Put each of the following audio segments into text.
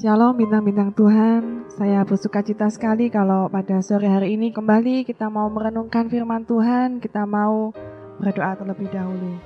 Shalom bintang-bintang Tuhan, saya bersuka cita sekali kalau pada sore hari ini kembali kita mau merenungkan firman Tuhan, kita mau berdoa terlebih dahulu.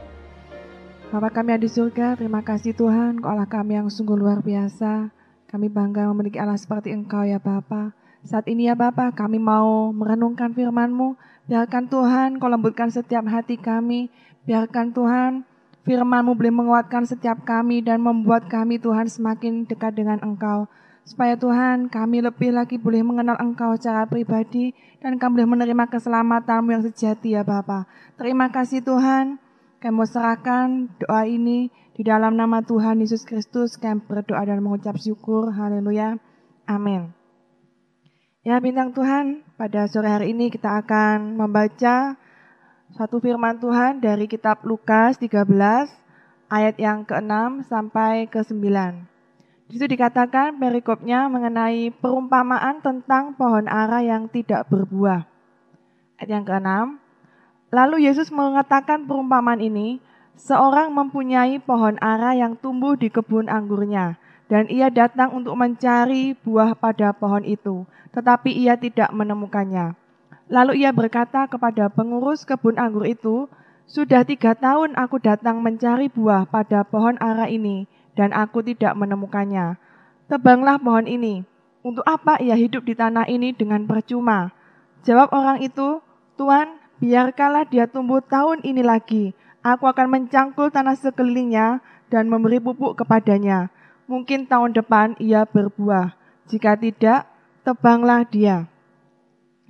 Bapak kami yang di surga, terima kasih Tuhan, Allah kami yang sungguh luar biasa. Kami bangga memiliki Allah seperti Engkau ya Bapak. Saat ini ya Bapak, kami mau merenungkan firman-Mu. Biarkan Tuhan Kau lembutkan setiap hati kami. Biarkan Tuhan firman-Mu boleh menguatkan setiap kami dan membuat kami Tuhan semakin dekat dengan Engkau. Supaya Tuhan kami lebih lagi boleh mengenal Engkau secara pribadi dan kami boleh menerima keselamatan-Mu yang sejati ya Bapa. Terima kasih Tuhan. Kami serahkan doa ini di dalam nama Tuhan Yesus Kristus. Kami berdoa dan mengucap syukur. Haleluya. Amin. Ya bintang Tuhan, pada sore hari ini kita akan membaca satu firman Tuhan dari kitab Lukas 13 ayat yang ke-6 sampai ke-9. Di situ dikatakan perikopnya mengenai perumpamaan tentang pohon ara yang tidak berbuah. Ayat yang ke-6. Lalu Yesus mengatakan perumpamaan ini, seorang mempunyai pohon ara yang tumbuh di kebun anggurnya, dan ia datang untuk mencari buah pada pohon itu, tetapi ia tidak menemukannya. Lalu ia berkata kepada pengurus kebun anggur itu, sudah tiga tahun aku datang mencari buah pada pohon ara ini, dan aku tidak menemukannya. Tebanglah pohon ini. Untuk apa ia hidup di tanah ini dengan percuma? Jawab orang itu, Tuhan, biarkanlah dia tumbuh tahun ini lagi. Aku akan mencangkul tanah sekelilingnya dan memberi pupuk kepadanya. Mungkin tahun depan ia berbuah. Jika tidak, tebanglah dia.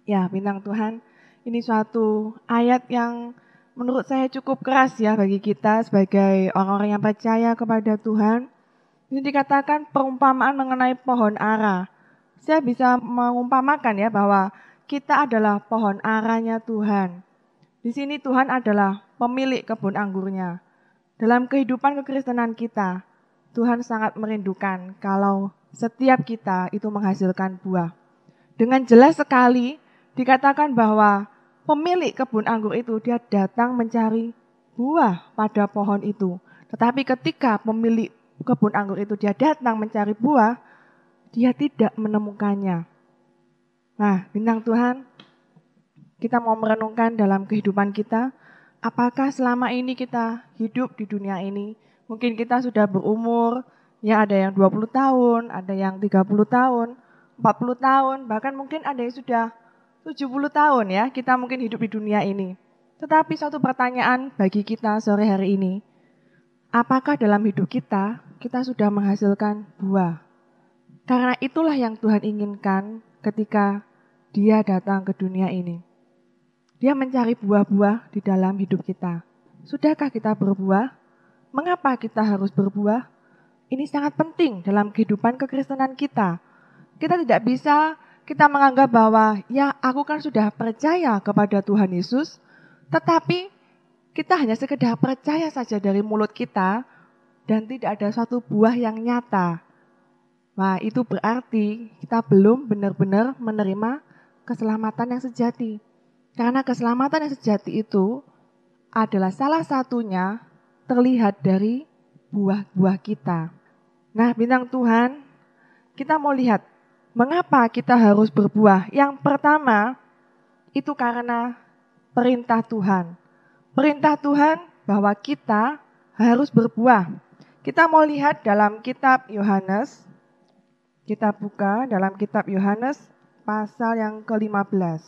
Ya, bintang Tuhan, ini suatu ayat yang menurut saya cukup keras ya bagi kita sebagai orang-orang yang percaya kepada Tuhan. Ini dikatakan perumpamaan mengenai pohon ara. Saya bisa mengumpamakan ya bahwa kita adalah pohon aranya Tuhan. Di sini Tuhan adalah pemilik kebun anggurnya. Dalam kehidupan kekristenan kita, Tuhan sangat merindukan kalau setiap kita itu menghasilkan buah. Dengan jelas sekali dikatakan bahwa pemilik kebun anggur itu dia datang mencari buah pada pohon itu. Tetapi ketika pemilik kebun anggur itu dia datang mencari buah, dia tidak menemukannya. Nah, bintang Tuhan, kita mau merenungkan dalam kehidupan kita, apakah selama ini kita hidup di dunia ini, mungkin kita sudah berumur, ya ada yang 20 tahun, ada yang 30 tahun, 40 tahun, bahkan mungkin ada yang sudah 70 tahun ya kita mungkin hidup di dunia ini. Tetapi suatu pertanyaan bagi kita sore hari ini, apakah dalam hidup kita kita sudah menghasilkan buah? Karena itulah yang Tuhan inginkan ketika dia datang ke dunia ini. Dia mencari buah-buah di dalam hidup kita. Sudahkah kita berbuah? Mengapa kita harus berbuah? Ini sangat penting dalam kehidupan kekristenan kita. Kita tidak bisa kita menganggap bahwa ya aku kan sudah percaya kepada Tuhan Yesus, tetapi kita hanya sekedar percaya saja dari mulut kita dan tidak ada suatu buah yang nyata. Nah, itu berarti kita belum benar-benar menerima keselamatan yang sejati. Karena keselamatan yang sejati itu adalah salah satunya terlihat dari buah-buah kita. Nah, bintang Tuhan, kita mau lihat Mengapa kita harus berbuah? Yang pertama, itu karena perintah Tuhan. Perintah Tuhan bahwa kita harus berbuah. Kita mau lihat dalam kitab Yohanes. Kita buka dalam kitab Yohanes pasal yang ke-15.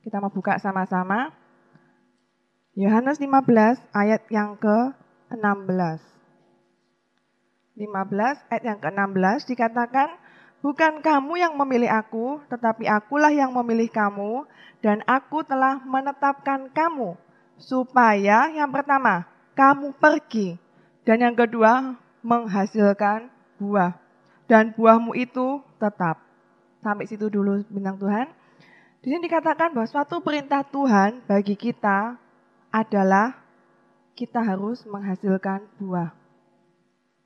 Kita mau buka sama-sama. Yohanes 15 ayat yang ke-16. 15 ayat yang ke-16 dikatakan Bukan kamu yang memilih aku, tetapi akulah yang memilih kamu, dan aku telah menetapkan kamu, supaya yang pertama, kamu pergi, dan yang kedua, menghasilkan buah. Dan buahmu itu tetap. Sampai situ dulu bintang Tuhan. Di sini dikatakan bahwa suatu perintah Tuhan bagi kita adalah kita harus menghasilkan buah.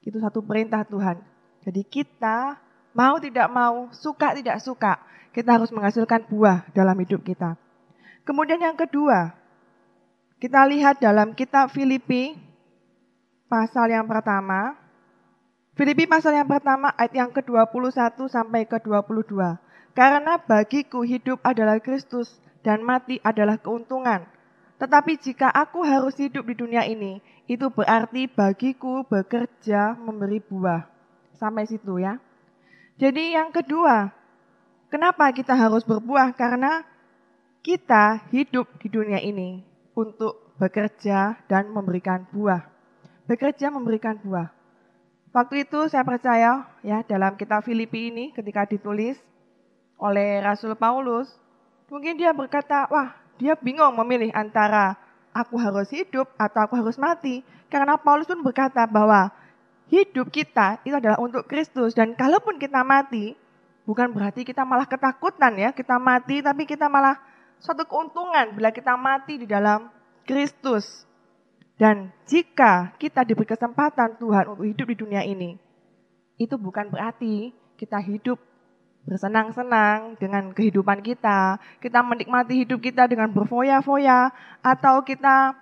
Itu satu perintah Tuhan. Jadi kita Mau tidak mau, suka tidak suka, kita harus menghasilkan buah dalam hidup kita. Kemudian yang kedua, kita lihat dalam kitab Filipi pasal yang pertama, Filipi pasal yang pertama ayat yang ke-21 sampai ke-22. Karena bagiku hidup adalah Kristus dan mati adalah keuntungan. Tetapi jika aku harus hidup di dunia ini, itu berarti bagiku bekerja memberi buah. Sampai situ ya. Jadi yang kedua, kenapa kita harus berbuah? Karena kita hidup di dunia ini untuk bekerja dan memberikan buah. Bekerja memberikan buah. Waktu itu saya percaya ya dalam kitab Filipi ini ketika ditulis oleh Rasul Paulus, mungkin dia berkata, wah dia bingung memilih antara aku harus hidup atau aku harus mati. Karena Paulus pun berkata bahwa hidup kita itu adalah untuk Kristus. Dan kalaupun kita mati, bukan berarti kita malah ketakutan ya, kita mati tapi kita malah suatu keuntungan bila kita mati di dalam Kristus. Dan jika kita diberi kesempatan Tuhan untuk hidup di dunia ini, itu bukan berarti kita hidup bersenang-senang dengan kehidupan kita, kita menikmati hidup kita dengan berfoya-foya, atau kita,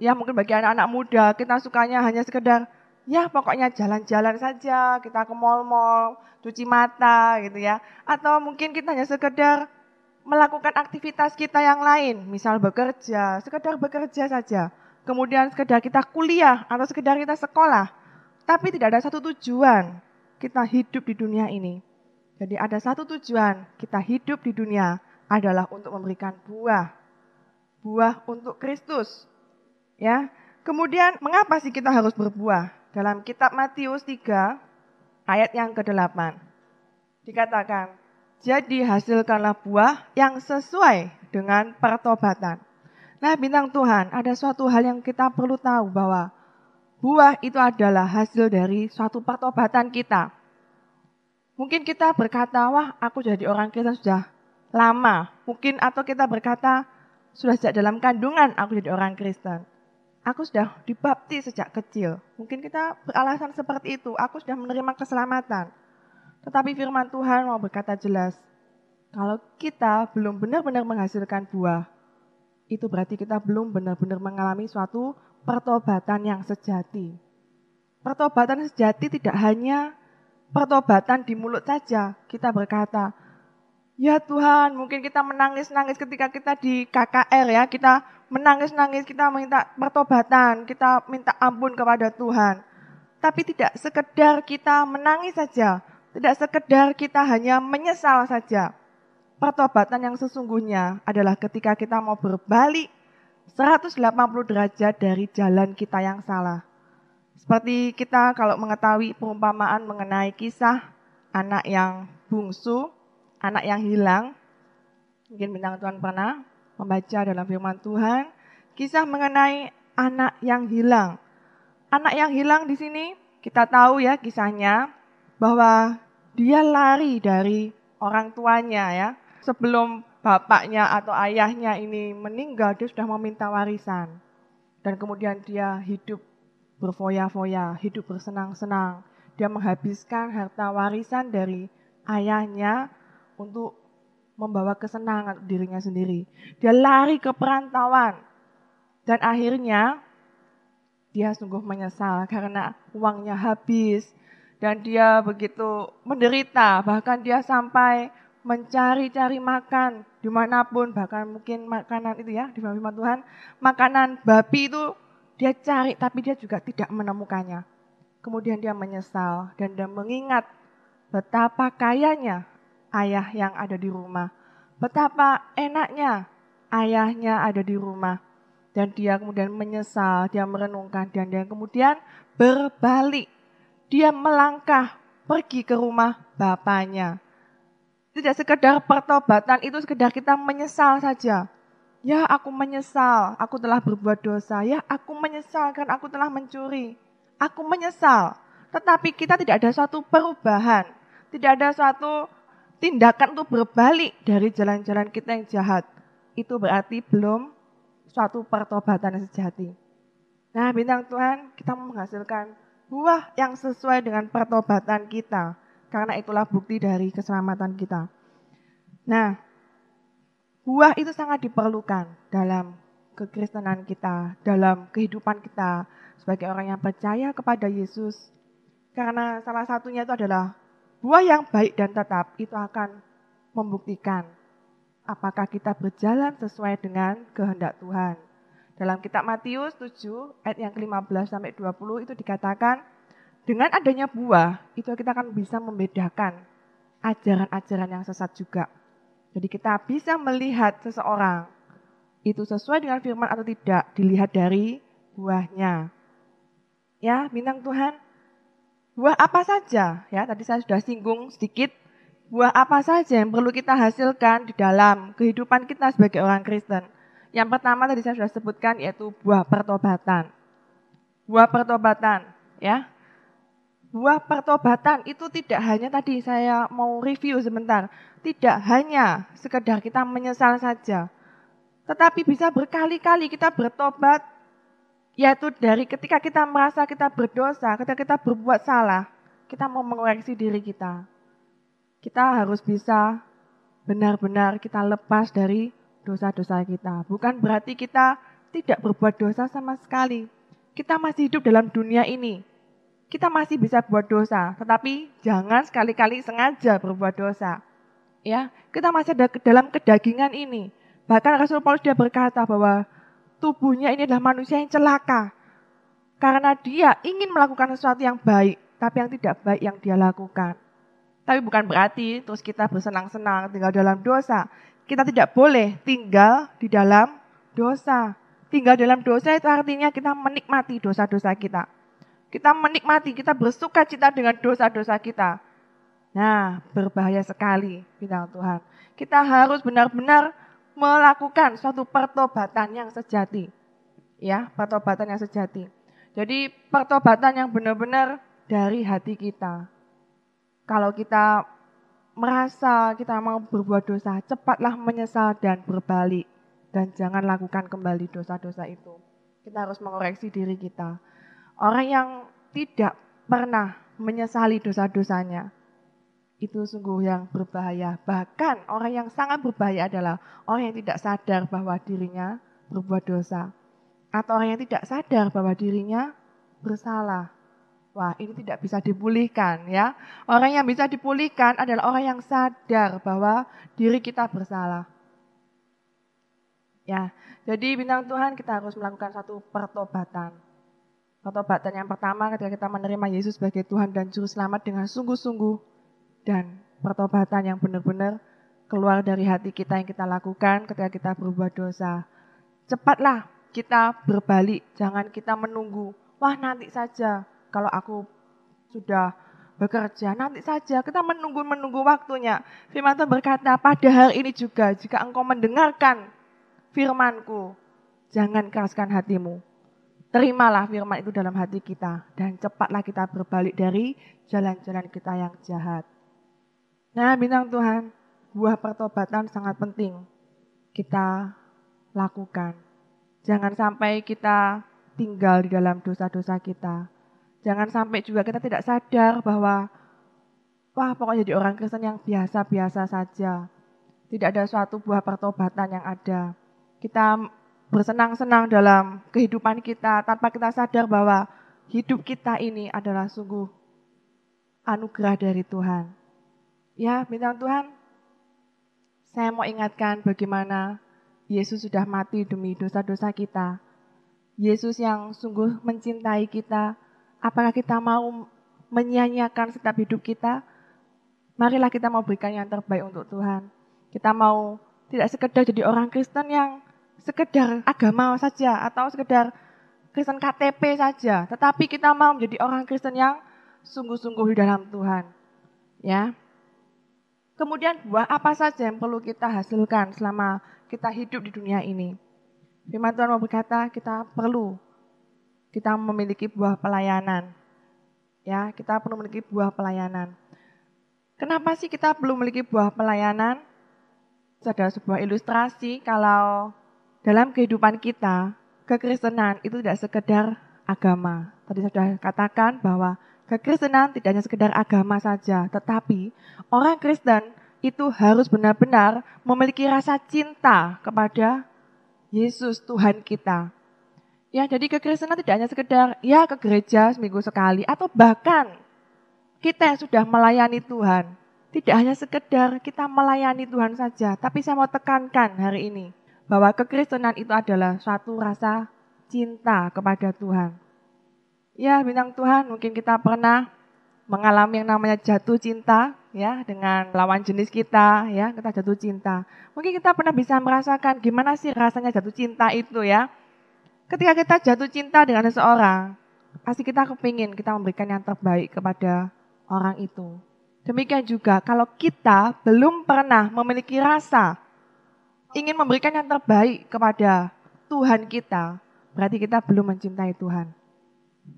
ya mungkin bagi anak-anak muda, kita sukanya hanya sekedar, ya pokoknya jalan-jalan saja, kita ke mall-mall, cuci mata gitu ya, atau mungkin kita hanya sekedar melakukan aktivitas kita yang lain, misal bekerja, sekedar bekerja saja kemudian sekedar kita kuliah atau sekedar kita sekolah, tapi tidak ada satu tujuan kita hidup di dunia ini. Jadi ada satu tujuan kita hidup di dunia adalah untuk memberikan buah. Buah untuk Kristus. Ya. Kemudian mengapa sih kita harus berbuah? Dalam kitab Matius 3 ayat yang ke-8 dikatakan, "Jadi hasilkanlah buah yang sesuai dengan pertobatan." Nah bintang Tuhan, ada suatu hal yang kita perlu tahu bahwa buah itu adalah hasil dari suatu pertobatan kita. Mungkin kita berkata, wah aku jadi orang Kristen sudah lama. Mungkin atau kita berkata, sudah sejak dalam kandungan aku jadi orang Kristen. Aku sudah dibaptis sejak kecil. Mungkin kita beralasan seperti itu, aku sudah menerima keselamatan. Tetapi firman Tuhan mau berkata jelas, kalau kita belum benar-benar menghasilkan buah, itu berarti kita belum benar-benar mengalami suatu pertobatan yang sejati. Pertobatan sejati tidak hanya pertobatan di mulut saja. Kita berkata, ya Tuhan mungkin kita menangis-nangis ketika kita di KKR ya. Kita menangis-nangis, kita minta pertobatan, kita minta ampun kepada Tuhan. Tapi tidak sekedar kita menangis saja. Tidak sekedar kita hanya menyesal saja pertobatan yang sesungguhnya adalah ketika kita mau berbalik 180 derajat dari jalan kita yang salah. Seperti kita kalau mengetahui perumpamaan mengenai kisah anak yang bungsu, anak yang hilang. Mungkin bintang Tuhan pernah membaca dalam firman Tuhan, kisah mengenai anak yang hilang. Anak yang hilang di sini kita tahu ya kisahnya bahwa dia lari dari orang tuanya ya sebelum bapaknya atau ayahnya ini meninggal, dia sudah meminta warisan. Dan kemudian dia hidup berfoya-foya, hidup bersenang-senang. Dia menghabiskan harta warisan dari ayahnya untuk membawa kesenangan dirinya sendiri. Dia lari ke perantauan. Dan akhirnya dia sungguh menyesal karena uangnya habis. Dan dia begitu menderita, bahkan dia sampai mencari-cari makan di mana pun, bahkan mungkin makanan itu ya, di firman Tuhan, makanan babi itu dia cari tapi dia juga tidak menemukannya. Kemudian dia menyesal dan dia mengingat betapa kayanya ayah yang ada di rumah. Betapa enaknya ayahnya ada di rumah. Dan dia kemudian menyesal, dia merenungkan dan dia kemudian berbalik. Dia melangkah pergi ke rumah bapaknya tidak sekedar pertobatan itu sekedar kita menyesal saja. Ya aku menyesal, aku telah berbuat dosa. Ya aku menyesal kan aku telah mencuri. Aku menyesal. Tetapi kita tidak ada suatu perubahan. Tidak ada suatu tindakan untuk berbalik dari jalan-jalan kita yang jahat. Itu berarti belum suatu pertobatan yang sejati. Nah bintang Tuhan kita menghasilkan buah yang sesuai dengan pertobatan kita karena itulah bukti dari keselamatan kita. Nah, buah itu sangat diperlukan dalam kekristenan kita, dalam kehidupan kita sebagai orang yang percaya kepada Yesus. Karena salah satunya itu adalah buah yang baik dan tetap itu akan membuktikan apakah kita berjalan sesuai dengan kehendak Tuhan. Dalam kitab Matius 7 ayat yang ke-15 sampai 20 itu dikatakan dengan adanya buah itu kita akan bisa membedakan ajaran-ajaran yang sesat juga. Jadi kita bisa melihat seseorang itu sesuai dengan firman atau tidak dilihat dari buahnya. Ya, bintang Tuhan. Buah apa saja? Ya, tadi saya sudah singgung sedikit buah apa saja yang perlu kita hasilkan di dalam kehidupan kita sebagai orang Kristen. Yang pertama tadi saya sudah sebutkan yaitu buah pertobatan. Buah pertobatan, ya. Buah pertobatan itu tidak hanya tadi saya mau review sebentar, tidak hanya sekedar kita menyesal saja. Tetapi bisa berkali-kali kita bertobat yaitu dari ketika kita merasa kita berdosa, ketika kita berbuat salah, kita mau mengoreksi diri kita. Kita harus bisa benar-benar kita lepas dari dosa-dosa kita. Bukan berarti kita tidak berbuat dosa sama sekali. Kita masih hidup dalam dunia ini. Kita masih bisa buat dosa, tetapi jangan sekali-kali sengaja berbuat dosa. Ya, kita masih ada dalam kedagingan ini. Bahkan Rasul Paulus dia berkata bahwa tubuhnya ini adalah manusia yang celaka. Karena dia ingin melakukan sesuatu yang baik, tapi yang tidak baik yang dia lakukan. Tapi bukan berarti terus kita bersenang-senang tinggal dalam dosa. Kita tidak boleh tinggal di dalam dosa. Tinggal dalam dosa itu artinya kita menikmati dosa-dosa kita. Kita menikmati, kita bersuka cita dengan dosa-dosa kita. Nah, berbahaya sekali, bintang Tuhan. Kita harus benar-benar melakukan suatu pertobatan yang sejati. Ya, pertobatan yang sejati. Jadi pertobatan yang benar-benar dari hati kita. Kalau kita merasa kita mau berbuat dosa, cepatlah menyesal dan berbalik. Dan jangan lakukan kembali dosa-dosa itu. Kita harus mengoreksi diri kita. Orang yang tidak pernah menyesali dosa-dosanya, itu sungguh yang berbahaya. Bahkan orang yang sangat berbahaya adalah orang yang tidak sadar bahwa dirinya berbuat dosa. Atau orang yang tidak sadar bahwa dirinya bersalah. Wah, ini tidak bisa dipulihkan ya. Orang yang bisa dipulihkan adalah orang yang sadar bahwa diri kita bersalah. Ya, jadi bintang Tuhan kita harus melakukan satu pertobatan. Pertobatan yang pertama ketika kita menerima Yesus sebagai Tuhan dan Juru Selamat dengan sungguh-sungguh dan pertobatan yang benar-benar keluar dari hati kita yang kita lakukan ketika kita berbuat dosa. Cepatlah kita berbalik, jangan kita menunggu. Wah nanti saja, kalau aku sudah bekerja, nanti saja kita menunggu-menunggu waktunya. Firman Tuhan berkata, pada hari ini juga jika engkau mendengarkan firmanku, jangan keraskan hatimu. Terimalah firman itu dalam hati kita dan cepatlah kita berbalik dari jalan-jalan kita yang jahat. Nah, bintang Tuhan, buah pertobatan sangat penting kita lakukan. Jangan sampai kita tinggal di dalam dosa-dosa kita Jangan sampai juga kita tidak sadar bahwa wah pokoknya jadi orang Kristen yang biasa-biasa saja. Tidak ada suatu buah pertobatan yang ada. Kita bersenang-senang dalam kehidupan kita tanpa kita sadar bahwa hidup kita ini adalah sungguh anugerah dari Tuhan. Ya, bintang Tuhan, saya mau ingatkan bagaimana Yesus sudah mati demi dosa-dosa kita. Yesus yang sungguh mencintai kita, Apakah kita mau menyanyiakan setiap hidup kita? Marilah kita mau berikan yang terbaik untuk Tuhan. Kita mau tidak sekedar jadi orang Kristen yang sekedar agama saja atau sekedar Kristen KTP saja, tetapi kita mau menjadi orang Kristen yang sungguh-sungguh di dalam Tuhan. Ya. Kemudian buah apa saja yang perlu kita hasilkan selama kita hidup di dunia ini? Firman Tuhan mau berkata, kita perlu kita memiliki buah pelayanan. Ya, kita perlu memiliki buah pelayanan. Kenapa sih kita belum memiliki buah pelayanan? Adalah sebuah ilustrasi kalau dalam kehidupan kita, kekristenan itu tidak sekedar agama. Tadi saya sudah katakan bahwa kekristenan tidak hanya sekedar agama saja, tetapi orang Kristen itu harus benar-benar memiliki rasa cinta kepada Yesus Tuhan kita. Ya, jadi kekristenan tidak hanya sekedar ya ke gereja seminggu sekali atau bahkan kita yang sudah melayani Tuhan, tidak hanya sekedar kita melayani Tuhan saja, tapi saya mau tekankan hari ini bahwa kekristenan itu adalah suatu rasa cinta kepada Tuhan. Ya, bintang Tuhan, mungkin kita pernah mengalami yang namanya jatuh cinta ya dengan lawan jenis kita ya, kita jatuh cinta. Mungkin kita pernah bisa merasakan gimana sih rasanya jatuh cinta itu ya. Ketika kita jatuh cinta dengan seseorang, pasti kita kepingin kita memberikan yang terbaik kepada orang itu. Demikian juga kalau kita belum pernah memiliki rasa ingin memberikan yang terbaik kepada Tuhan kita, berarti kita belum mencintai Tuhan.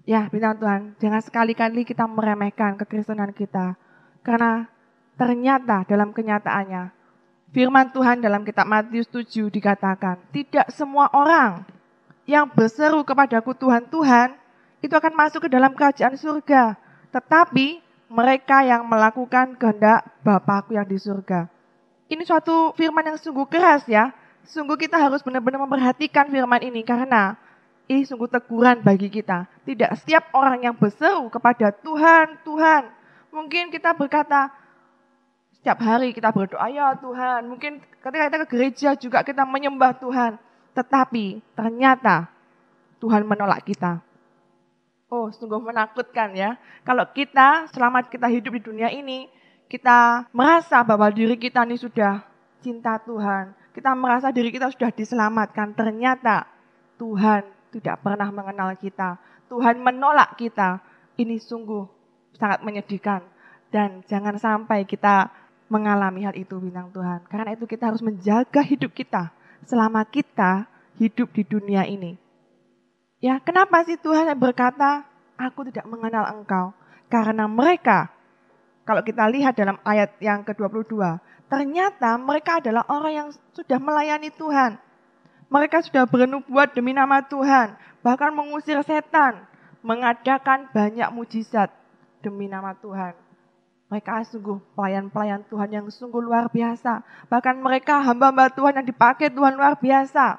Ya, bintang Tuhan, jangan sekali-kali kita meremehkan kekristenan kita. Karena ternyata dalam kenyataannya, firman Tuhan dalam kitab Matius 7 dikatakan, tidak semua orang yang berseru kepadaku Tuhan, Tuhan, itu akan masuk ke dalam kerajaan surga. Tetapi mereka yang melakukan kehendak Bapakku yang di surga. Ini suatu firman yang sungguh keras ya. Sungguh kita harus benar-benar memperhatikan firman ini karena ini sungguh teguran bagi kita. Tidak setiap orang yang berseru kepada Tuhan, Tuhan. Mungkin kita berkata, setiap hari kita berdoa, ya Tuhan. Mungkin ketika kita ke gereja juga kita menyembah Tuhan. Tetapi ternyata Tuhan menolak kita. Oh, sungguh menakutkan ya. Kalau kita selama kita hidup di dunia ini, kita merasa bahwa diri kita ini sudah cinta Tuhan. Kita merasa diri kita sudah diselamatkan. Ternyata Tuhan tidak pernah mengenal kita. Tuhan menolak kita. Ini sungguh sangat menyedihkan. Dan jangan sampai kita mengalami hal itu bintang Tuhan. Karena itu kita harus menjaga hidup kita selama kita hidup di dunia ini. Ya, kenapa sih Tuhan berkata, aku tidak mengenal engkau? Karena mereka, kalau kita lihat dalam ayat yang ke-22, ternyata mereka adalah orang yang sudah melayani Tuhan. Mereka sudah bernubuat demi nama Tuhan, bahkan mengusir setan, mengadakan banyak mujizat demi nama Tuhan. Mereka sungguh pelayan-pelayan Tuhan yang sungguh luar biasa. Bahkan mereka hamba-hamba Tuhan yang dipakai Tuhan luar biasa.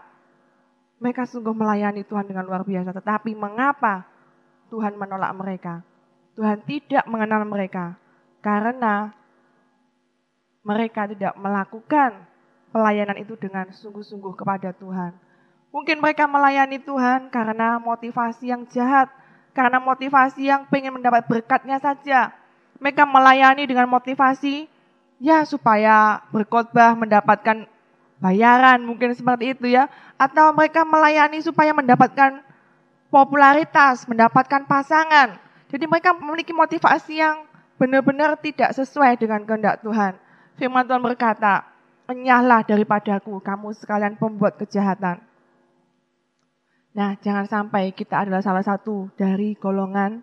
Mereka sungguh melayani Tuhan dengan luar biasa. Tetapi mengapa Tuhan menolak mereka? Tuhan tidak mengenal mereka. Karena mereka tidak melakukan pelayanan itu dengan sungguh-sungguh kepada Tuhan. Mungkin mereka melayani Tuhan karena motivasi yang jahat, karena motivasi yang pengen mendapat berkatnya saja. Mereka melayani dengan motivasi ya supaya berkhotbah mendapatkan bayaran mungkin seperti itu ya atau mereka melayani supaya mendapatkan popularitas, mendapatkan pasangan. Jadi mereka memiliki motivasi yang benar-benar tidak sesuai dengan kehendak Tuhan. Firman Tuhan berkata, "Enyahlah daripadaku kamu sekalian pembuat kejahatan." Nah, jangan sampai kita adalah salah satu dari golongan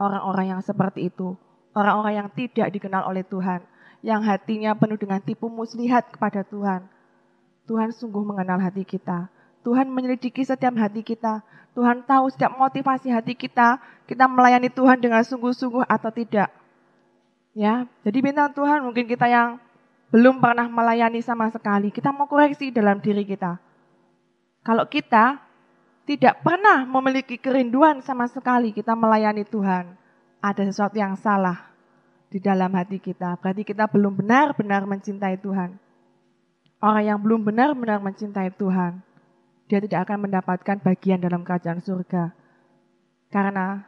orang-orang yang seperti itu. Orang-orang yang tidak dikenal oleh Tuhan, yang hatinya penuh dengan tipu muslihat kepada Tuhan. Tuhan sungguh mengenal hati kita. Tuhan menyelidiki setiap hati kita. Tuhan tahu setiap motivasi hati kita, kita melayani Tuhan dengan sungguh-sungguh atau tidak. Ya, jadi bintang Tuhan mungkin kita yang belum pernah melayani sama sekali, kita mau koreksi dalam diri kita. Kalau kita tidak pernah memiliki kerinduan sama sekali kita melayani Tuhan, ada sesuatu yang salah di dalam hati kita. Berarti kita belum benar-benar mencintai Tuhan. Orang yang belum benar-benar mencintai Tuhan, dia tidak akan mendapatkan bagian dalam kerajaan surga. Karena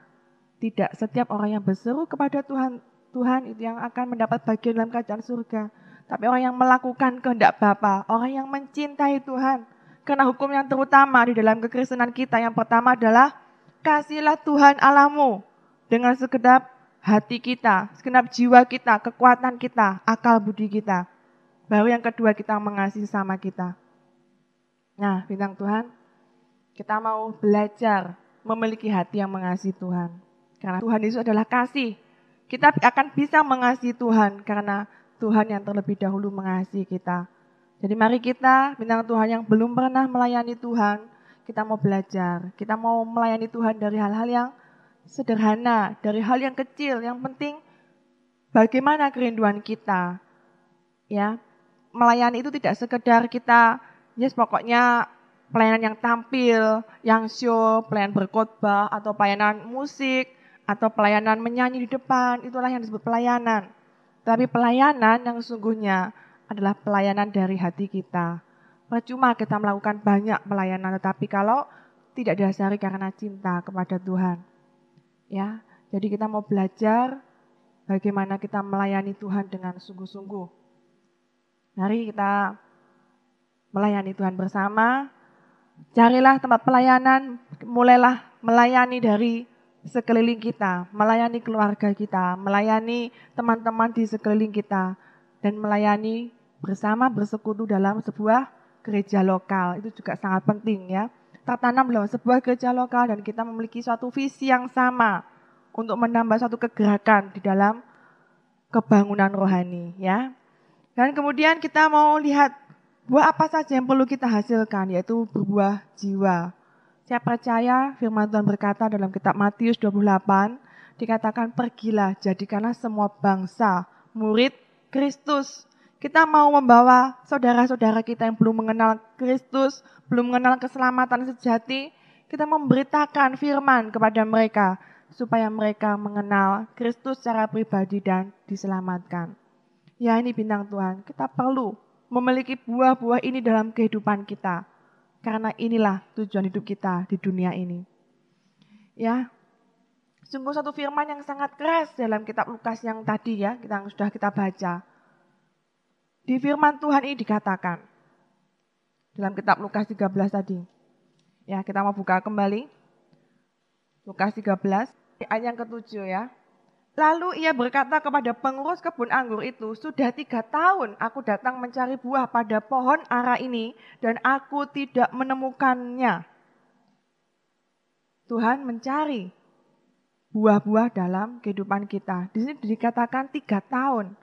tidak setiap orang yang berseru kepada Tuhan, Tuhan itu yang akan mendapat bagian dalam kerajaan surga. Tapi orang yang melakukan kehendak Bapa, orang yang mencintai Tuhan. Karena hukum yang terutama di dalam kekristenan kita yang pertama adalah kasihlah Tuhan Allahmu dengan sekedap hati kita, segenap jiwa kita, kekuatan kita, akal budi kita. Baru yang kedua kita mengasihi sama kita. Nah, bintang Tuhan, kita mau belajar memiliki hati yang mengasihi Tuhan. Karena Tuhan itu adalah kasih. Kita akan bisa mengasihi Tuhan karena Tuhan yang terlebih dahulu mengasihi kita. Jadi mari kita, bintang Tuhan yang belum pernah melayani Tuhan, kita mau belajar. Kita mau melayani Tuhan dari hal-hal yang sederhana, dari hal yang kecil. Yang penting bagaimana kerinduan kita. Ya, melayani itu tidak sekedar kita yes pokoknya pelayanan yang tampil, yang show, pelayanan berkhotbah atau pelayanan musik atau pelayanan menyanyi di depan, itulah yang disebut pelayanan. Tapi pelayanan yang sesungguhnya adalah pelayanan dari hati kita. Percuma kita melakukan banyak pelayanan, tetapi kalau tidak didasari karena cinta kepada Tuhan. Ya, jadi kita mau belajar bagaimana kita melayani Tuhan dengan sungguh-sungguh. Mari kita melayani Tuhan bersama. Carilah tempat pelayanan, mulailah melayani dari sekeliling kita, melayani keluarga kita, melayani teman-teman di sekeliling kita, dan melayani bersama bersekutu dalam sebuah gereja lokal. Itu juga sangat penting ya. Tertanam dalam sebuah gereja lokal dan kita memiliki suatu visi yang sama untuk menambah suatu kegerakan di dalam kebangunan rohani ya. Dan kemudian kita mau lihat buah apa saja yang perlu kita hasilkan yaitu berbuah jiwa. Saya percaya firman Tuhan berkata dalam kitab Matius 28, dikatakan pergilah jadikanlah semua bangsa murid Kristus. Kita mau membawa saudara-saudara kita yang belum mengenal Kristus, belum mengenal keselamatan sejati, kita memberitakan firman kepada mereka supaya mereka mengenal Kristus secara pribadi dan diselamatkan. Ya ini bintang Tuhan, kita perlu memiliki buah-buah ini dalam kehidupan kita karena inilah tujuan hidup kita di dunia ini. Ya, sungguh satu firman yang sangat keras dalam kitab Lukas yang tadi ya, kita yang sudah kita baca. Di firman Tuhan ini dikatakan, dalam kitab Lukas 13 tadi. Ya, kita mau buka kembali. Lukas 13, ayat yang ketujuh ya. Lalu ia berkata kepada pengurus kebun anggur itu, sudah tiga tahun aku datang mencari buah pada pohon ara ini dan aku tidak menemukannya. Tuhan mencari buah-buah dalam kehidupan kita. Di sini dikatakan tiga tahun.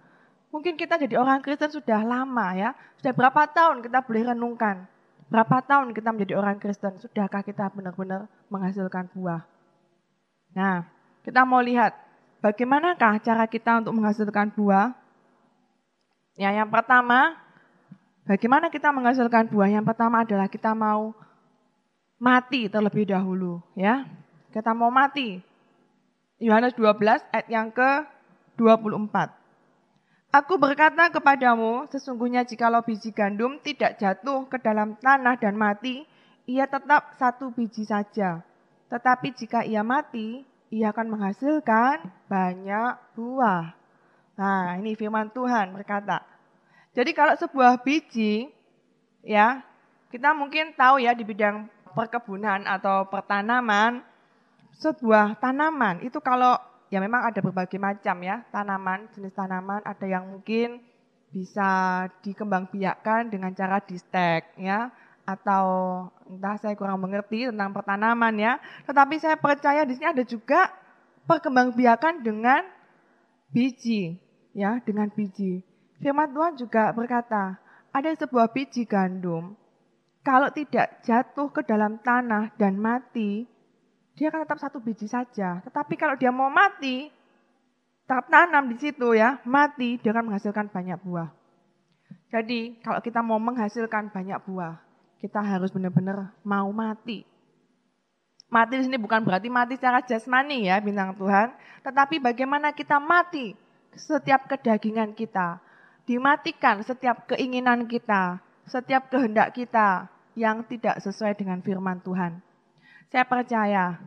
Mungkin kita jadi orang Kristen sudah lama ya. Sudah berapa tahun kita boleh renungkan. Berapa tahun kita menjadi orang Kristen. Sudahkah kita benar-benar menghasilkan buah? Nah, kita mau lihat bagaimanakah cara kita untuk menghasilkan buah? Ya, yang pertama, bagaimana kita menghasilkan buah? Yang pertama adalah kita mau mati terlebih dahulu, ya. Kita mau mati. Yohanes 12 ayat yang ke-24. Aku berkata kepadamu, sesungguhnya jikalau biji gandum tidak jatuh ke dalam tanah dan mati, ia tetap satu biji saja. Tetapi jika ia mati, ia akan menghasilkan banyak buah. Nah, ini firman Tuhan berkata. Jadi kalau sebuah biji, ya, kita mungkin tahu ya di bidang perkebunan atau pertanaman, sebuah tanaman itu kalau ya memang ada berbagai macam ya tanaman, jenis tanaman, ada yang mungkin bisa dikembangbiakkan dengan cara di stek ya atau entah saya kurang mengerti tentang pertanaman ya. Tetapi saya percaya di sini ada juga perkembangbiakan dengan biji, ya, dengan biji. Firman Tuhan juga berkata, ada sebuah biji gandum, kalau tidak jatuh ke dalam tanah dan mati, dia akan tetap satu biji saja. Tetapi kalau dia mau mati, tanam di situ ya, mati, dia akan menghasilkan banyak buah. Jadi kalau kita mau menghasilkan banyak buah, kita harus benar-benar mau mati. Mati di sini bukan berarti mati secara jasmani ya bintang Tuhan, tetapi bagaimana kita mati setiap kedagingan kita, dimatikan setiap keinginan kita, setiap kehendak kita yang tidak sesuai dengan firman Tuhan. Saya percaya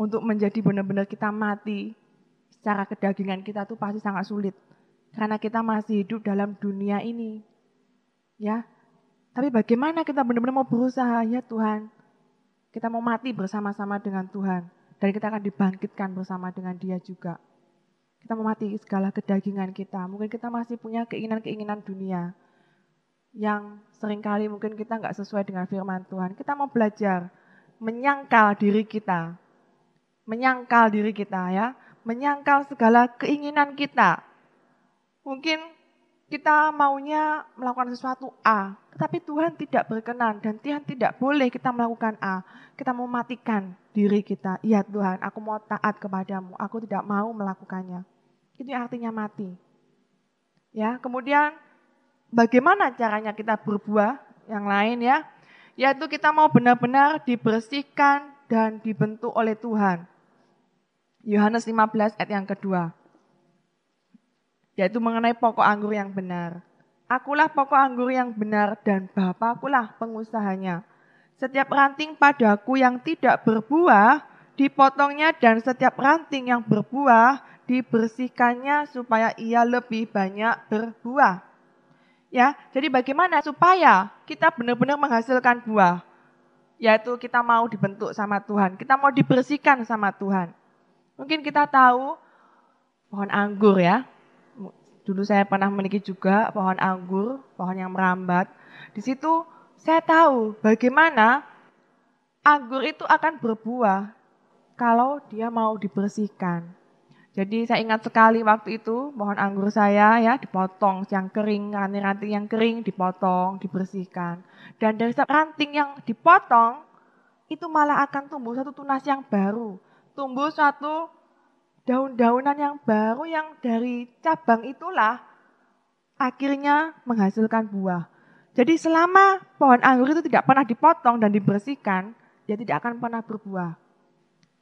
untuk menjadi benar-benar kita mati secara kedagingan kita itu pasti sangat sulit. Karena kita masih hidup dalam dunia ini. Ya, tapi bagaimana kita benar-benar mau berusaha ya Tuhan. Kita mau mati bersama-sama dengan Tuhan. Dan kita akan dibangkitkan bersama dengan dia juga. Kita mau mati segala kedagingan kita. Mungkin kita masih punya keinginan-keinginan dunia. Yang sering kali mungkin kita nggak sesuai dengan firman Tuhan. Kita mau belajar menyangkal diri kita. Menyangkal diri kita ya. Menyangkal segala keinginan kita. Mungkin kita maunya melakukan sesuatu A, tetapi Tuhan tidak berkenan dan Tuhan tidak boleh kita melakukan A. Kita mau matikan diri kita. Ya Tuhan, aku mau taat kepadamu, aku tidak mau melakukannya. Itu artinya mati. Ya, kemudian bagaimana caranya kita berbuah yang lain ya? Yaitu kita mau benar-benar dibersihkan dan dibentuk oleh Tuhan. Yohanes 15 ayat yang kedua. Yaitu mengenai pokok anggur yang benar. Akulah pokok anggur yang benar dan Bapakkulah pengusahanya. Setiap ranting padaku yang tidak berbuah, dipotongnya dan setiap ranting yang berbuah, dibersihkannya supaya ia lebih banyak berbuah. Ya, jadi bagaimana supaya kita benar-benar menghasilkan buah? Yaitu kita mau dibentuk sama Tuhan, kita mau dibersihkan sama Tuhan. Mungkin kita tahu pohon anggur ya, Dulu saya pernah memiliki juga pohon anggur, pohon yang merambat. Di situ saya tahu bagaimana anggur itu akan berbuah kalau dia mau dibersihkan. Jadi saya ingat sekali waktu itu pohon anggur saya ya dipotong yang kering, ranting-ranting yang kering dipotong, dibersihkan. Dan dari setiap ranting yang dipotong itu malah akan tumbuh satu tunas yang baru. Tumbuh suatu daun-daunan yang baru yang dari cabang itulah akhirnya menghasilkan buah. Jadi selama pohon anggur itu tidak pernah dipotong dan dibersihkan, dia tidak akan pernah berbuah.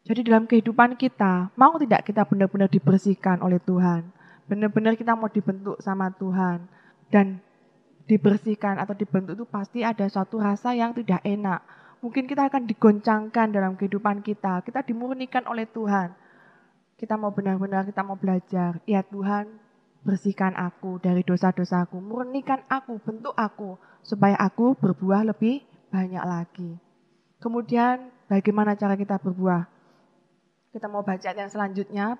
Jadi dalam kehidupan kita, mau tidak kita benar-benar dibersihkan oleh Tuhan. Benar-benar kita mau dibentuk sama Tuhan. Dan dibersihkan atau dibentuk itu pasti ada suatu rasa yang tidak enak. Mungkin kita akan digoncangkan dalam kehidupan kita. Kita dimurnikan oleh Tuhan kita mau benar-benar kita mau belajar. Ya Tuhan, bersihkan aku dari dosa-dosaku, murnikan aku, bentuk aku supaya aku berbuah lebih banyak lagi. Kemudian bagaimana cara kita berbuah? Kita mau baca yang selanjutnya,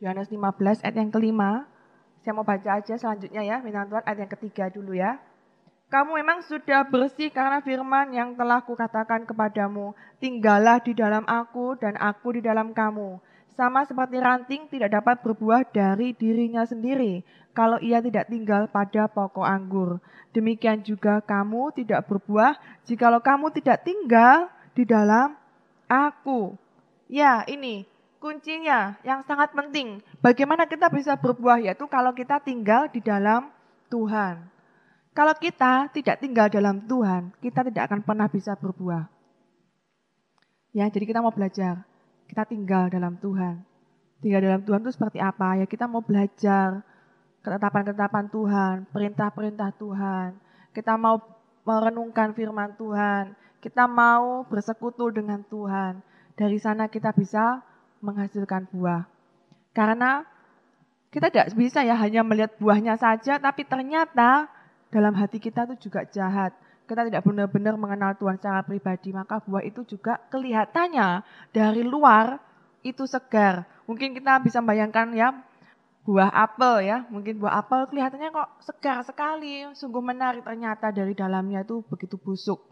Yohanes 15 ayat yang kelima. Saya mau baca aja selanjutnya ya, minta Tuhan ayat yang ketiga dulu ya. Kamu memang sudah bersih karena firman yang telah kukatakan kepadamu. Tinggallah di dalam aku dan aku di dalam kamu sama seperti ranting tidak dapat berbuah dari dirinya sendiri kalau ia tidak tinggal pada pokok anggur. Demikian juga kamu tidak berbuah jikalau kamu tidak tinggal di dalam aku. Ya, ini kuncinya yang sangat penting. Bagaimana kita bisa berbuah yaitu kalau kita tinggal di dalam Tuhan. Kalau kita tidak tinggal dalam Tuhan, kita tidak akan pernah bisa berbuah. Ya, jadi kita mau belajar kita tinggal dalam Tuhan. Tinggal dalam Tuhan itu seperti apa? Ya kita mau belajar ketetapan-ketetapan Tuhan, perintah-perintah Tuhan. Kita mau merenungkan firman Tuhan. Kita mau bersekutu dengan Tuhan. Dari sana kita bisa menghasilkan buah. Karena kita tidak bisa ya hanya melihat buahnya saja, tapi ternyata dalam hati kita itu juga jahat kita tidak benar-benar mengenal Tuhan secara pribadi, maka buah itu juga kelihatannya dari luar itu segar. Mungkin kita bisa bayangkan ya buah apel ya, mungkin buah apel kelihatannya kok segar sekali, sungguh menarik ternyata dari dalamnya itu begitu busuk.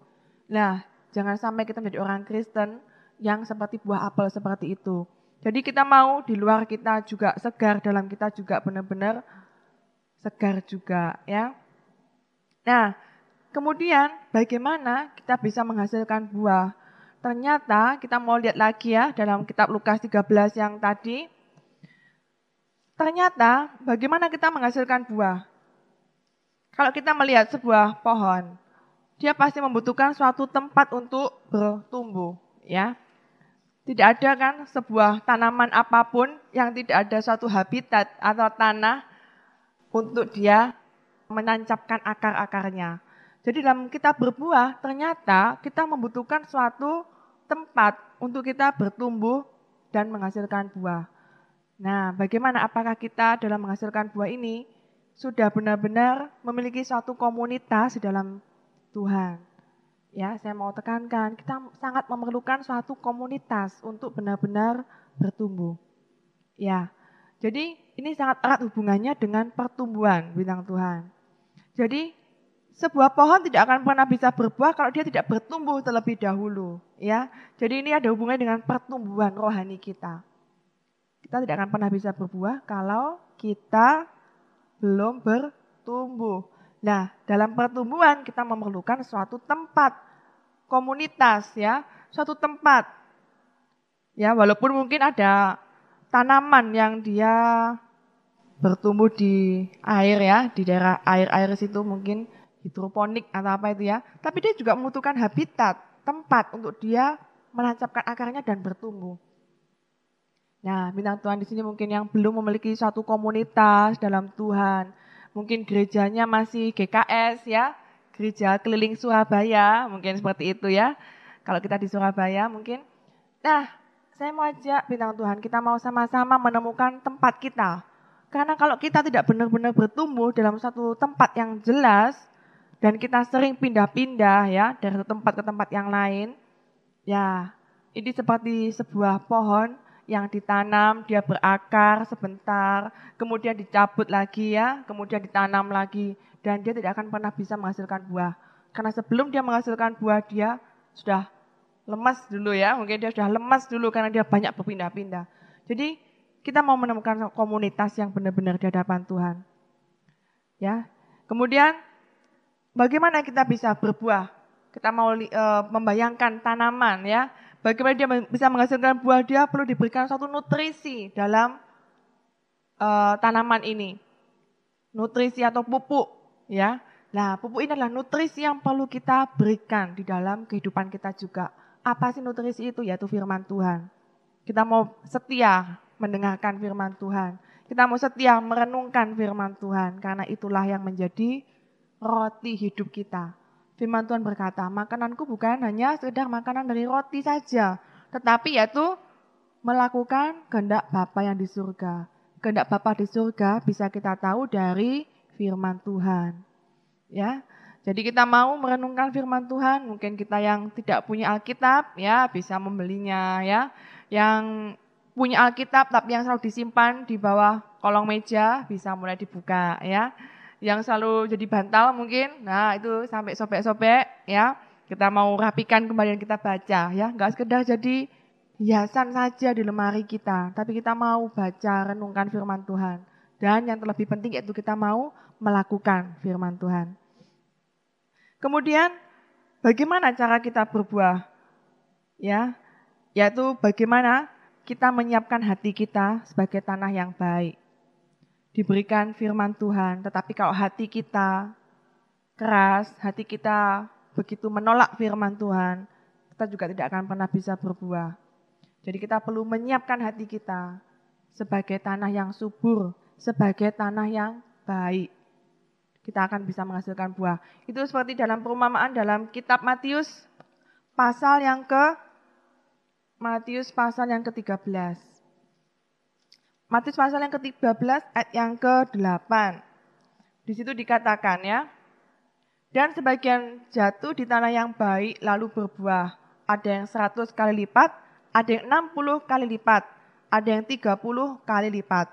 Nah, jangan sampai kita menjadi orang Kristen yang seperti buah apel seperti itu. Jadi kita mau di luar kita juga segar, dalam kita juga benar-benar segar juga ya. Nah, Kemudian bagaimana kita bisa menghasilkan buah? Ternyata kita mau lihat lagi ya dalam kitab Lukas 13 yang tadi. Ternyata bagaimana kita menghasilkan buah? Kalau kita melihat sebuah pohon, dia pasti membutuhkan suatu tempat untuk bertumbuh, ya. Tidak ada kan sebuah tanaman apa pun yang tidak ada suatu habitat atau tanah untuk dia menancapkan akar-akarnya. Jadi dalam kita berbuah, ternyata kita membutuhkan suatu tempat untuk kita bertumbuh dan menghasilkan buah. Nah, bagaimana apakah kita dalam menghasilkan buah ini sudah benar-benar memiliki suatu komunitas di dalam Tuhan? Ya, saya mau tekankan, kita sangat memerlukan suatu komunitas untuk benar-benar bertumbuh. Ya, jadi ini sangat erat hubungannya dengan pertumbuhan bintang Tuhan. Jadi sebuah pohon tidak akan pernah bisa berbuah kalau dia tidak bertumbuh terlebih dahulu, ya. Jadi ini ada hubungannya dengan pertumbuhan rohani kita. Kita tidak akan pernah bisa berbuah kalau kita belum bertumbuh. Nah, dalam pertumbuhan kita memerlukan suatu tempat, komunitas ya, suatu tempat. Ya, walaupun mungkin ada tanaman yang dia bertumbuh di air ya, di daerah air-air situ mungkin hidroponik atau apa itu ya. Tapi dia juga membutuhkan habitat, tempat untuk dia menancapkan akarnya dan bertumbuh. Nah, bintang Tuhan di sini mungkin yang belum memiliki suatu komunitas dalam Tuhan. Mungkin gerejanya masih GKS ya, gereja keliling Surabaya, mungkin seperti itu ya. Kalau kita di Surabaya mungkin. Nah, saya mau ajak bintang Tuhan, kita mau sama-sama menemukan tempat kita. Karena kalau kita tidak benar-benar bertumbuh dalam satu tempat yang jelas, dan kita sering pindah-pindah ya, dari tempat ke tempat yang lain, ya ini seperti sebuah pohon yang ditanam, dia berakar sebentar, kemudian dicabut lagi ya, kemudian ditanam lagi, dan dia tidak akan pernah bisa menghasilkan buah. Karena sebelum dia menghasilkan buah, dia sudah lemas dulu ya, mungkin dia sudah lemas dulu karena dia banyak berpindah-pindah. Jadi kita mau menemukan komunitas yang benar-benar di hadapan Tuhan. Ya, kemudian bagaimana kita bisa berbuah? Kita mau uh, membayangkan tanaman ya, Bagaimana dia bisa menghasilkan buah dia perlu diberikan satu nutrisi dalam uh, tanaman ini. Nutrisi atau pupuk ya. Nah, pupuk ini adalah nutrisi yang perlu kita berikan di dalam kehidupan kita juga. Apa sih nutrisi itu? Yaitu firman Tuhan. Kita mau setia mendengarkan firman Tuhan. Kita mau setia merenungkan firman Tuhan karena itulah yang menjadi roti hidup kita. Firman Tuhan berkata, makananku bukan hanya sekedar makanan dari roti saja, tetapi yaitu melakukan kehendak Bapa yang di surga. Kehendak Bapa di surga bisa kita tahu dari firman Tuhan. Ya. Jadi kita mau merenungkan firman Tuhan, mungkin kita yang tidak punya Alkitab ya bisa membelinya ya. Yang punya Alkitab tapi yang selalu disimpan di bawah kolong meja bisa mulai dibuka ya yang selalu jadi bantal mungkin. Nah, itu sampai sobek-sobek ya. Kita mau rapikan kembali dan kita baca ya. Enggak sekedar jadi hiasan saja di lemari kita, tapi kita mau baca, renungkan firman Tuhan. Dan yang terlebih penting yaitu kita mau melakukan firman Tuhan. Kemudian bagaimana cara kita berbuah? Ya, yaitu bagaimana kita menyiapkan hati kita sebagai tanah yang baik diberikan firman Tuhan, tetapi kalau hati kita keras, hati kita begitu menolak firman Tuhan, kita juga tidak akan pernah bisa berbuah. Jadi kita perlu menyiapkan hati kita sebagai tanah yang subur, sebagai tanah yang baik. Kita akan bisa menghasilkan buah. Itu seperti dalam perumpamaan dalam kitab Matius pasal yang ke Matius pasal yang ke-13. Matius pasal yang ke-13 ayat yang ke-8. Di situ dikatakan ya, dan sebagian jatuh di tanah yang baik lalu berbuah. Ada yang 100 kali lipat, ada yang 60 kali lipat, ada yang 30 kali lipat.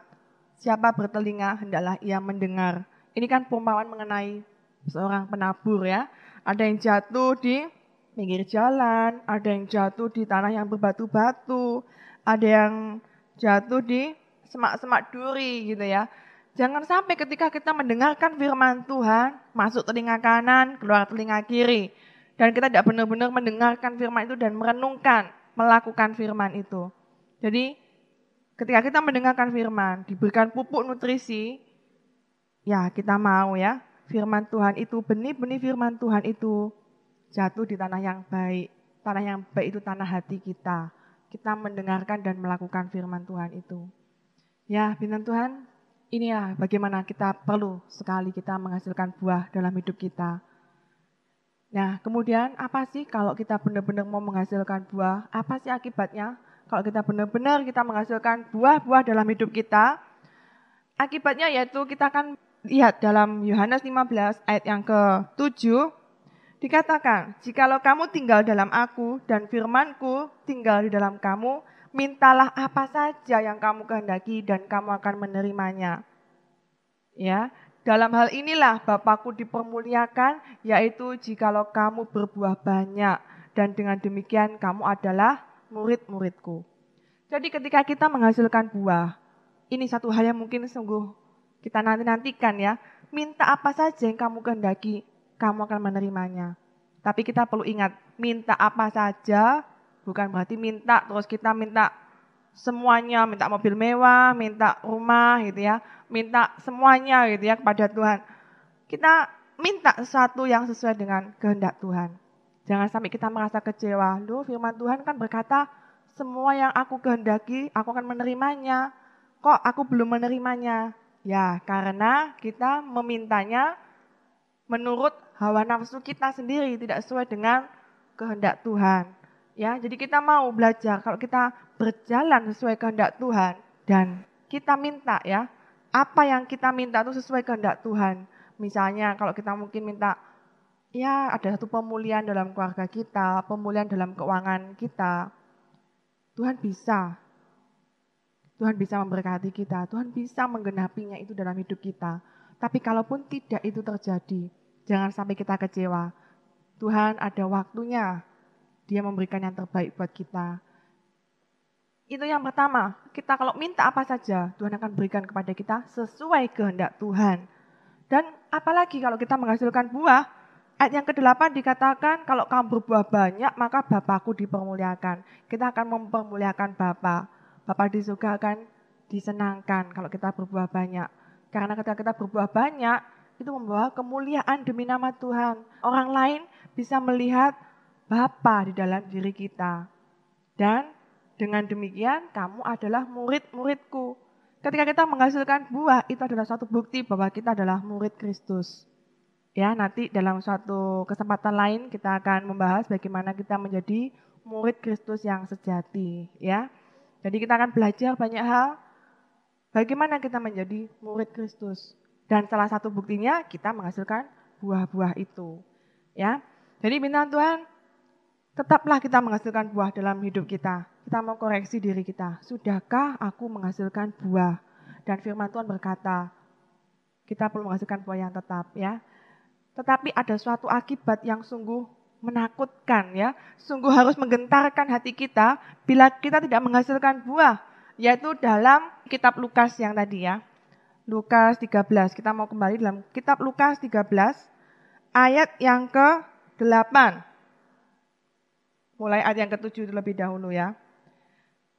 Siapa bertelinga hendaklah ia mendengar. Ini kan perumpamaan mengenai seorang penabur ya. Ada yang jatuh di pinggir jalan, ada yang jatuh di tanah yang berbatu-batu, ada yang jatuh di semak-semak duri gitu ya. Jangan sampai ketika kita mendengarkan firman Tuhan, masuk telinga kanan, keluar telinga kiri. Dan kita tidak benar-benar mendengarkan firman itu dan merenungkan, melakukan firman itu. Jadi ketika kita mendengarkan firman, diberikan pupuk nutrisi, ya kita mau ya, firman Tuhan itu, benih-benih firman Tuhan itu jatuh di tanah yang baik. Tanah yang baik itu tanah hati kita. Kita mendengarkan dan melakukan firman Tuhan itu. Ya, bintang Tuhan, inilah bagaimana kita perlu sekali kita menghasilkan buah dalam hidup kita. Nah, kemudian apa sih kalau kita benar-benar mau menghasilkan buah? Apa sih akibatnya? Kalau kita benar-benar kita menghasilkan buah-buah dalam hidup kita, akibatnya yaitu kita akan lihat dalam Yohanes 15 ayat yang ke-7 dikatakan, "Jikalau kamu tinggal dalam aku dan firmanku tinggal di dalam kamu, mintalah apa saja yang kamu kehendaki dan kamu akan menerimanya. Ya, dalam hal inilah Bapakku dipermuliakan, yaitu jikalau kamu berbuah banyak dan dengan demikian kamu adalah murid-muridku. Jadi ketika kita menghasilkan buah, ini satu hal yang mungkin sungguh kita nanti-nantikan ya. Minta apa saja yang kamu kehendaki, kamu akan menerimanya. Tapi kita perlu ingat, minta apa saja Bukan berarti minta terus kita minta semuanya, minta mobil mewah, minta rumah gitu ya, minta semuanya gitu ya kepada Tuhan. Kita minta sesuatu yang sesuai dengan kehendak Tuhan. Jangan sampai kita merasa kecewa. Lu firman Tuhan kan berkata semua yang aku kehendaki, aku akan menerimanya. Kok aku belum menerimanya? Ya, karena kita memintanya menurut hawa nafsu kita sendiri, tidak sesuai dengan kehendak Tuhan. Ya, jadi kita mau belajar kalau kita berjalan sesuai kehendak Tuhan dan kita minta ya, apa yang kita minta itu sesuai kehendak Tuhan. Misalnya kalau kita mungkin minta ya ada satu pemulihan dalam keluarga kita, pemulihan dalam keuangan kita. Tuhan bisa. Tuhan bisa memberkati kita, Tuhan bisa menggenapinya itu dalam hidup kita. Tapi kalaupun tidak itu terjadi, jangan sampai kita kecewa. Tuhan ada waktunya, dia memberikan yang terbaik buat kita. Itu yang pertama, kita kalau minta apa saja, Tuhan akan berikan kepada kita sesuai kehendak Tuhan. Dan apalagi kalau kita menghasilkan buah, ayat yang ke-8 dikatakan kalau kamu berbuah banyak maka Bapakku dipermuliakan. Kita akan mempermuliakan Bapa. Bapa di surga akan disenangkan kalau kita berbuah banyak. Karena ketika kita berbuah banyak, itu membawa kemuliaan demi nama Tuhan. Orang lain bisa melihat Bapa di dalam diri kita. Dan dengan demikian kamu adalah murid-muridku. Ketika kita menghasilkan buah, itu adalah suatu bukti bahwa kita adalah murid Kristus. Ya, nanti dalam suatu kesempatan lain kita akan membahas bagaimana kita menjadi murid Kristus yang sejati, ya. Jadi kita akan belajar banyak hal bagaimana kita menjadi murid Kristus. Dan salah satu buktinya kita menghasilkan buah-buah itu, ya. Jadi minta Tuhan, tetaplah kita menghasilkan buah dalam hidup kita kita mau koreksi diri kita. Sudahkah aku menghasilkan buah? Dan firman Tuhan berkata, kita perlu menghasilkan buah yang tetap ya. Tetapi ada suatu akibat yang sungguh menakutkan ya. Sungguh harus menggentarkan hati kita bila kita tidak menghasilkan buah. Yaitu dalam kitab Lukas yang tadi ya. Lukas 13. Kita mau kembali dalam kitab Lukas 13 ayat yang ke-8. Mulai ayat yang ke-7 lebih dahulu ya.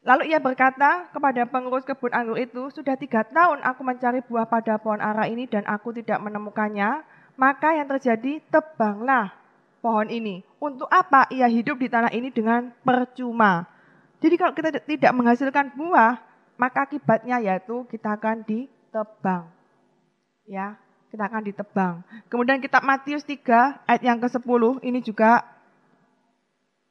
Lalu ia berkata kepada pengurus kebun anggur itu, sudah tiga tahun aku mencari buah pada pohon ara ini dan aku tidak menemukannya. Maka yang terjadi, tebanglah pohon ini. Untuk apa ia hidup di tanah ini dengan percuma? Jadi kalau kita tidak menghasilkan buah, maka akibatnya yaitu kita akan ditebang. Ya, kita akan ditebang. Kemudian kitab Matius 3 ayat yang ke-10 ini juga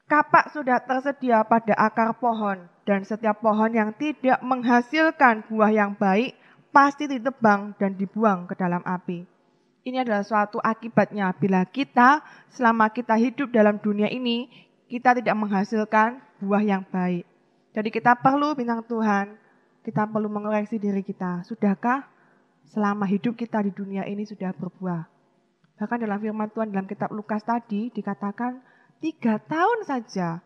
kapak sudah tersedia pada akar pohon dan setiap pohon yang tidak menghasilkan buah yang baik pasti ditebang dan dibuang ke dalam api. Ini adalah suatu akibatnya bila kita selama kita hidup dalam dunia ini kita tidak menghasilkan buah yang baik. Jadi kita perlu bintang Tuhan, kita perlu mengoreksi diri kita. Sudahkah selama hidup kita di dunia ini sudah berbuah? Bahkan dalam firman Tuhan dalam kitab Lukas tadi dikatakan tiga tahun saja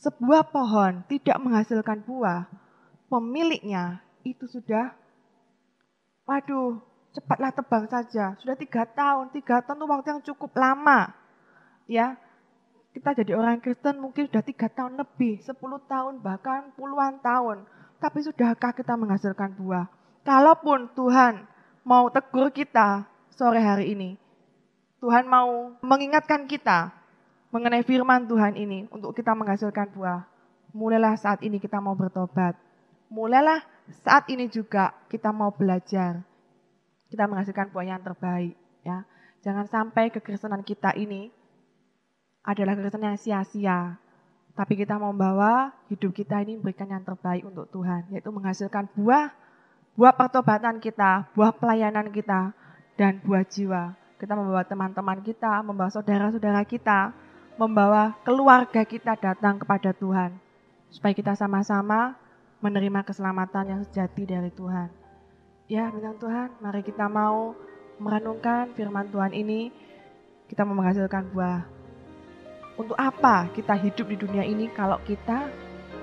sebuah pohon tidak menghasilkan buah, pemiliknya itu sudah, waduh, cepatlah tebang saja. Sudah tiga tahun, tiga tahun itu waktu yang cukup lama. Ya, kita jadi orang Kristen mungkin sudah tiga tahun lebih, sepuluh tahun, bahkan puluhan tahun. Tapi sudahkah kita menghasilkan buah? Kalaupun Tuhan mau tegur kita sore hari ini, Tuhan mau mengingatkan kita mengenai firman Tuhan ini untuk kita menghasilkan buah. Mulailah saat ini kita mau bertobat. Mulailah saat ini juga kita mau belajar. Kita menghasilkan buah yang terbaik. Ya, Jangan sampai kekristenan kita ini adalah kekristenan yang sia-sia. Tapi kita mau membawa hidup kita ini memberikan yang terbaik untuk Tuhan. Yaitu menghasilkan buah, buah pertobatan kita, buah pelayanan kita, dan buah jiwa. Kita membawa teman-teman kita, membawa saudara-saudara kita, membawa keluarga kita datang kepada Tuhan. Supaya kita sama-sama menerima keselamatan yang sejati dari Tuhan. Ya, bintang Tuhan, mari kita mau merenungkan firman Tuhan ini. Kita mau menghasilkan buah. Untuk apa kita hidup di dunia ini kalau kita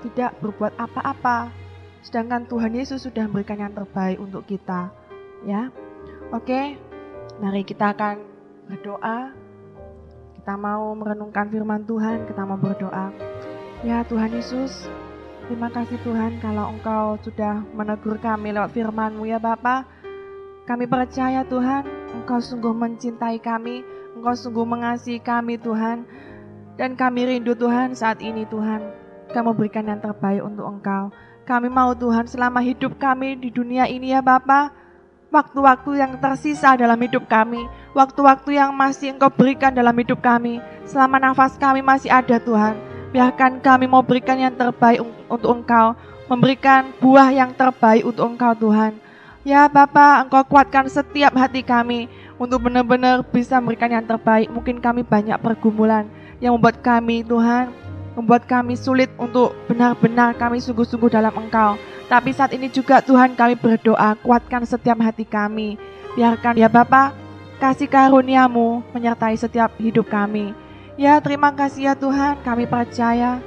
tidak berbuat apa-apa? Sedangkan Tuhan Yesus sudah memberikan yang terbaik untuk kita. Ya, oke. Mari kita akan berdoa kita mau merenungkan firman Tuhan, kita mau berdoa. Ya Tuhan Yesus, terima kasih Tuhan kalau Engkau sudah menegur kami lewat firman-Mu ya Bapa. Kami percaya Tuhan, Engkau sungguh mencintai kami, Engkau sungguh mengasihi kami Tuhan. Dan kami rindu Tuhan saat ini Tuhan, kami memberikan yang terbaik untuk Engkau. Kami mau Tuhan selama hidup kami di dunia ini ya Bapa, waktu-waktu yang tersisa dalam hidup kami, waktu-waktu yang masih Engkau berikan dalam hidup kami, selama nafas kami masih ada Tuhan, biarkan kami mau berikan yang terbaik untuk Engkau, memberikan buah yang terbaik untuk Engkau Tuhan. Ya Bapa, Engkau kuatkan setiap hati kami untuk benar-benar bisa memberikan yang terbaik. Mungkin kami banyak pergumulan yang membuat kami Tuhan membuat kami sulit untuk benar-benar kami sungguh-sungguh dalam Engkau. Tapi saat ini juga Tuhan kami berdoa, kuatkan setiap hati kami. Biarkan ya Bapa, kasih karuniamu menyertai setiap hidup kami. Ya terima kasih ya Tuhan, kami percaya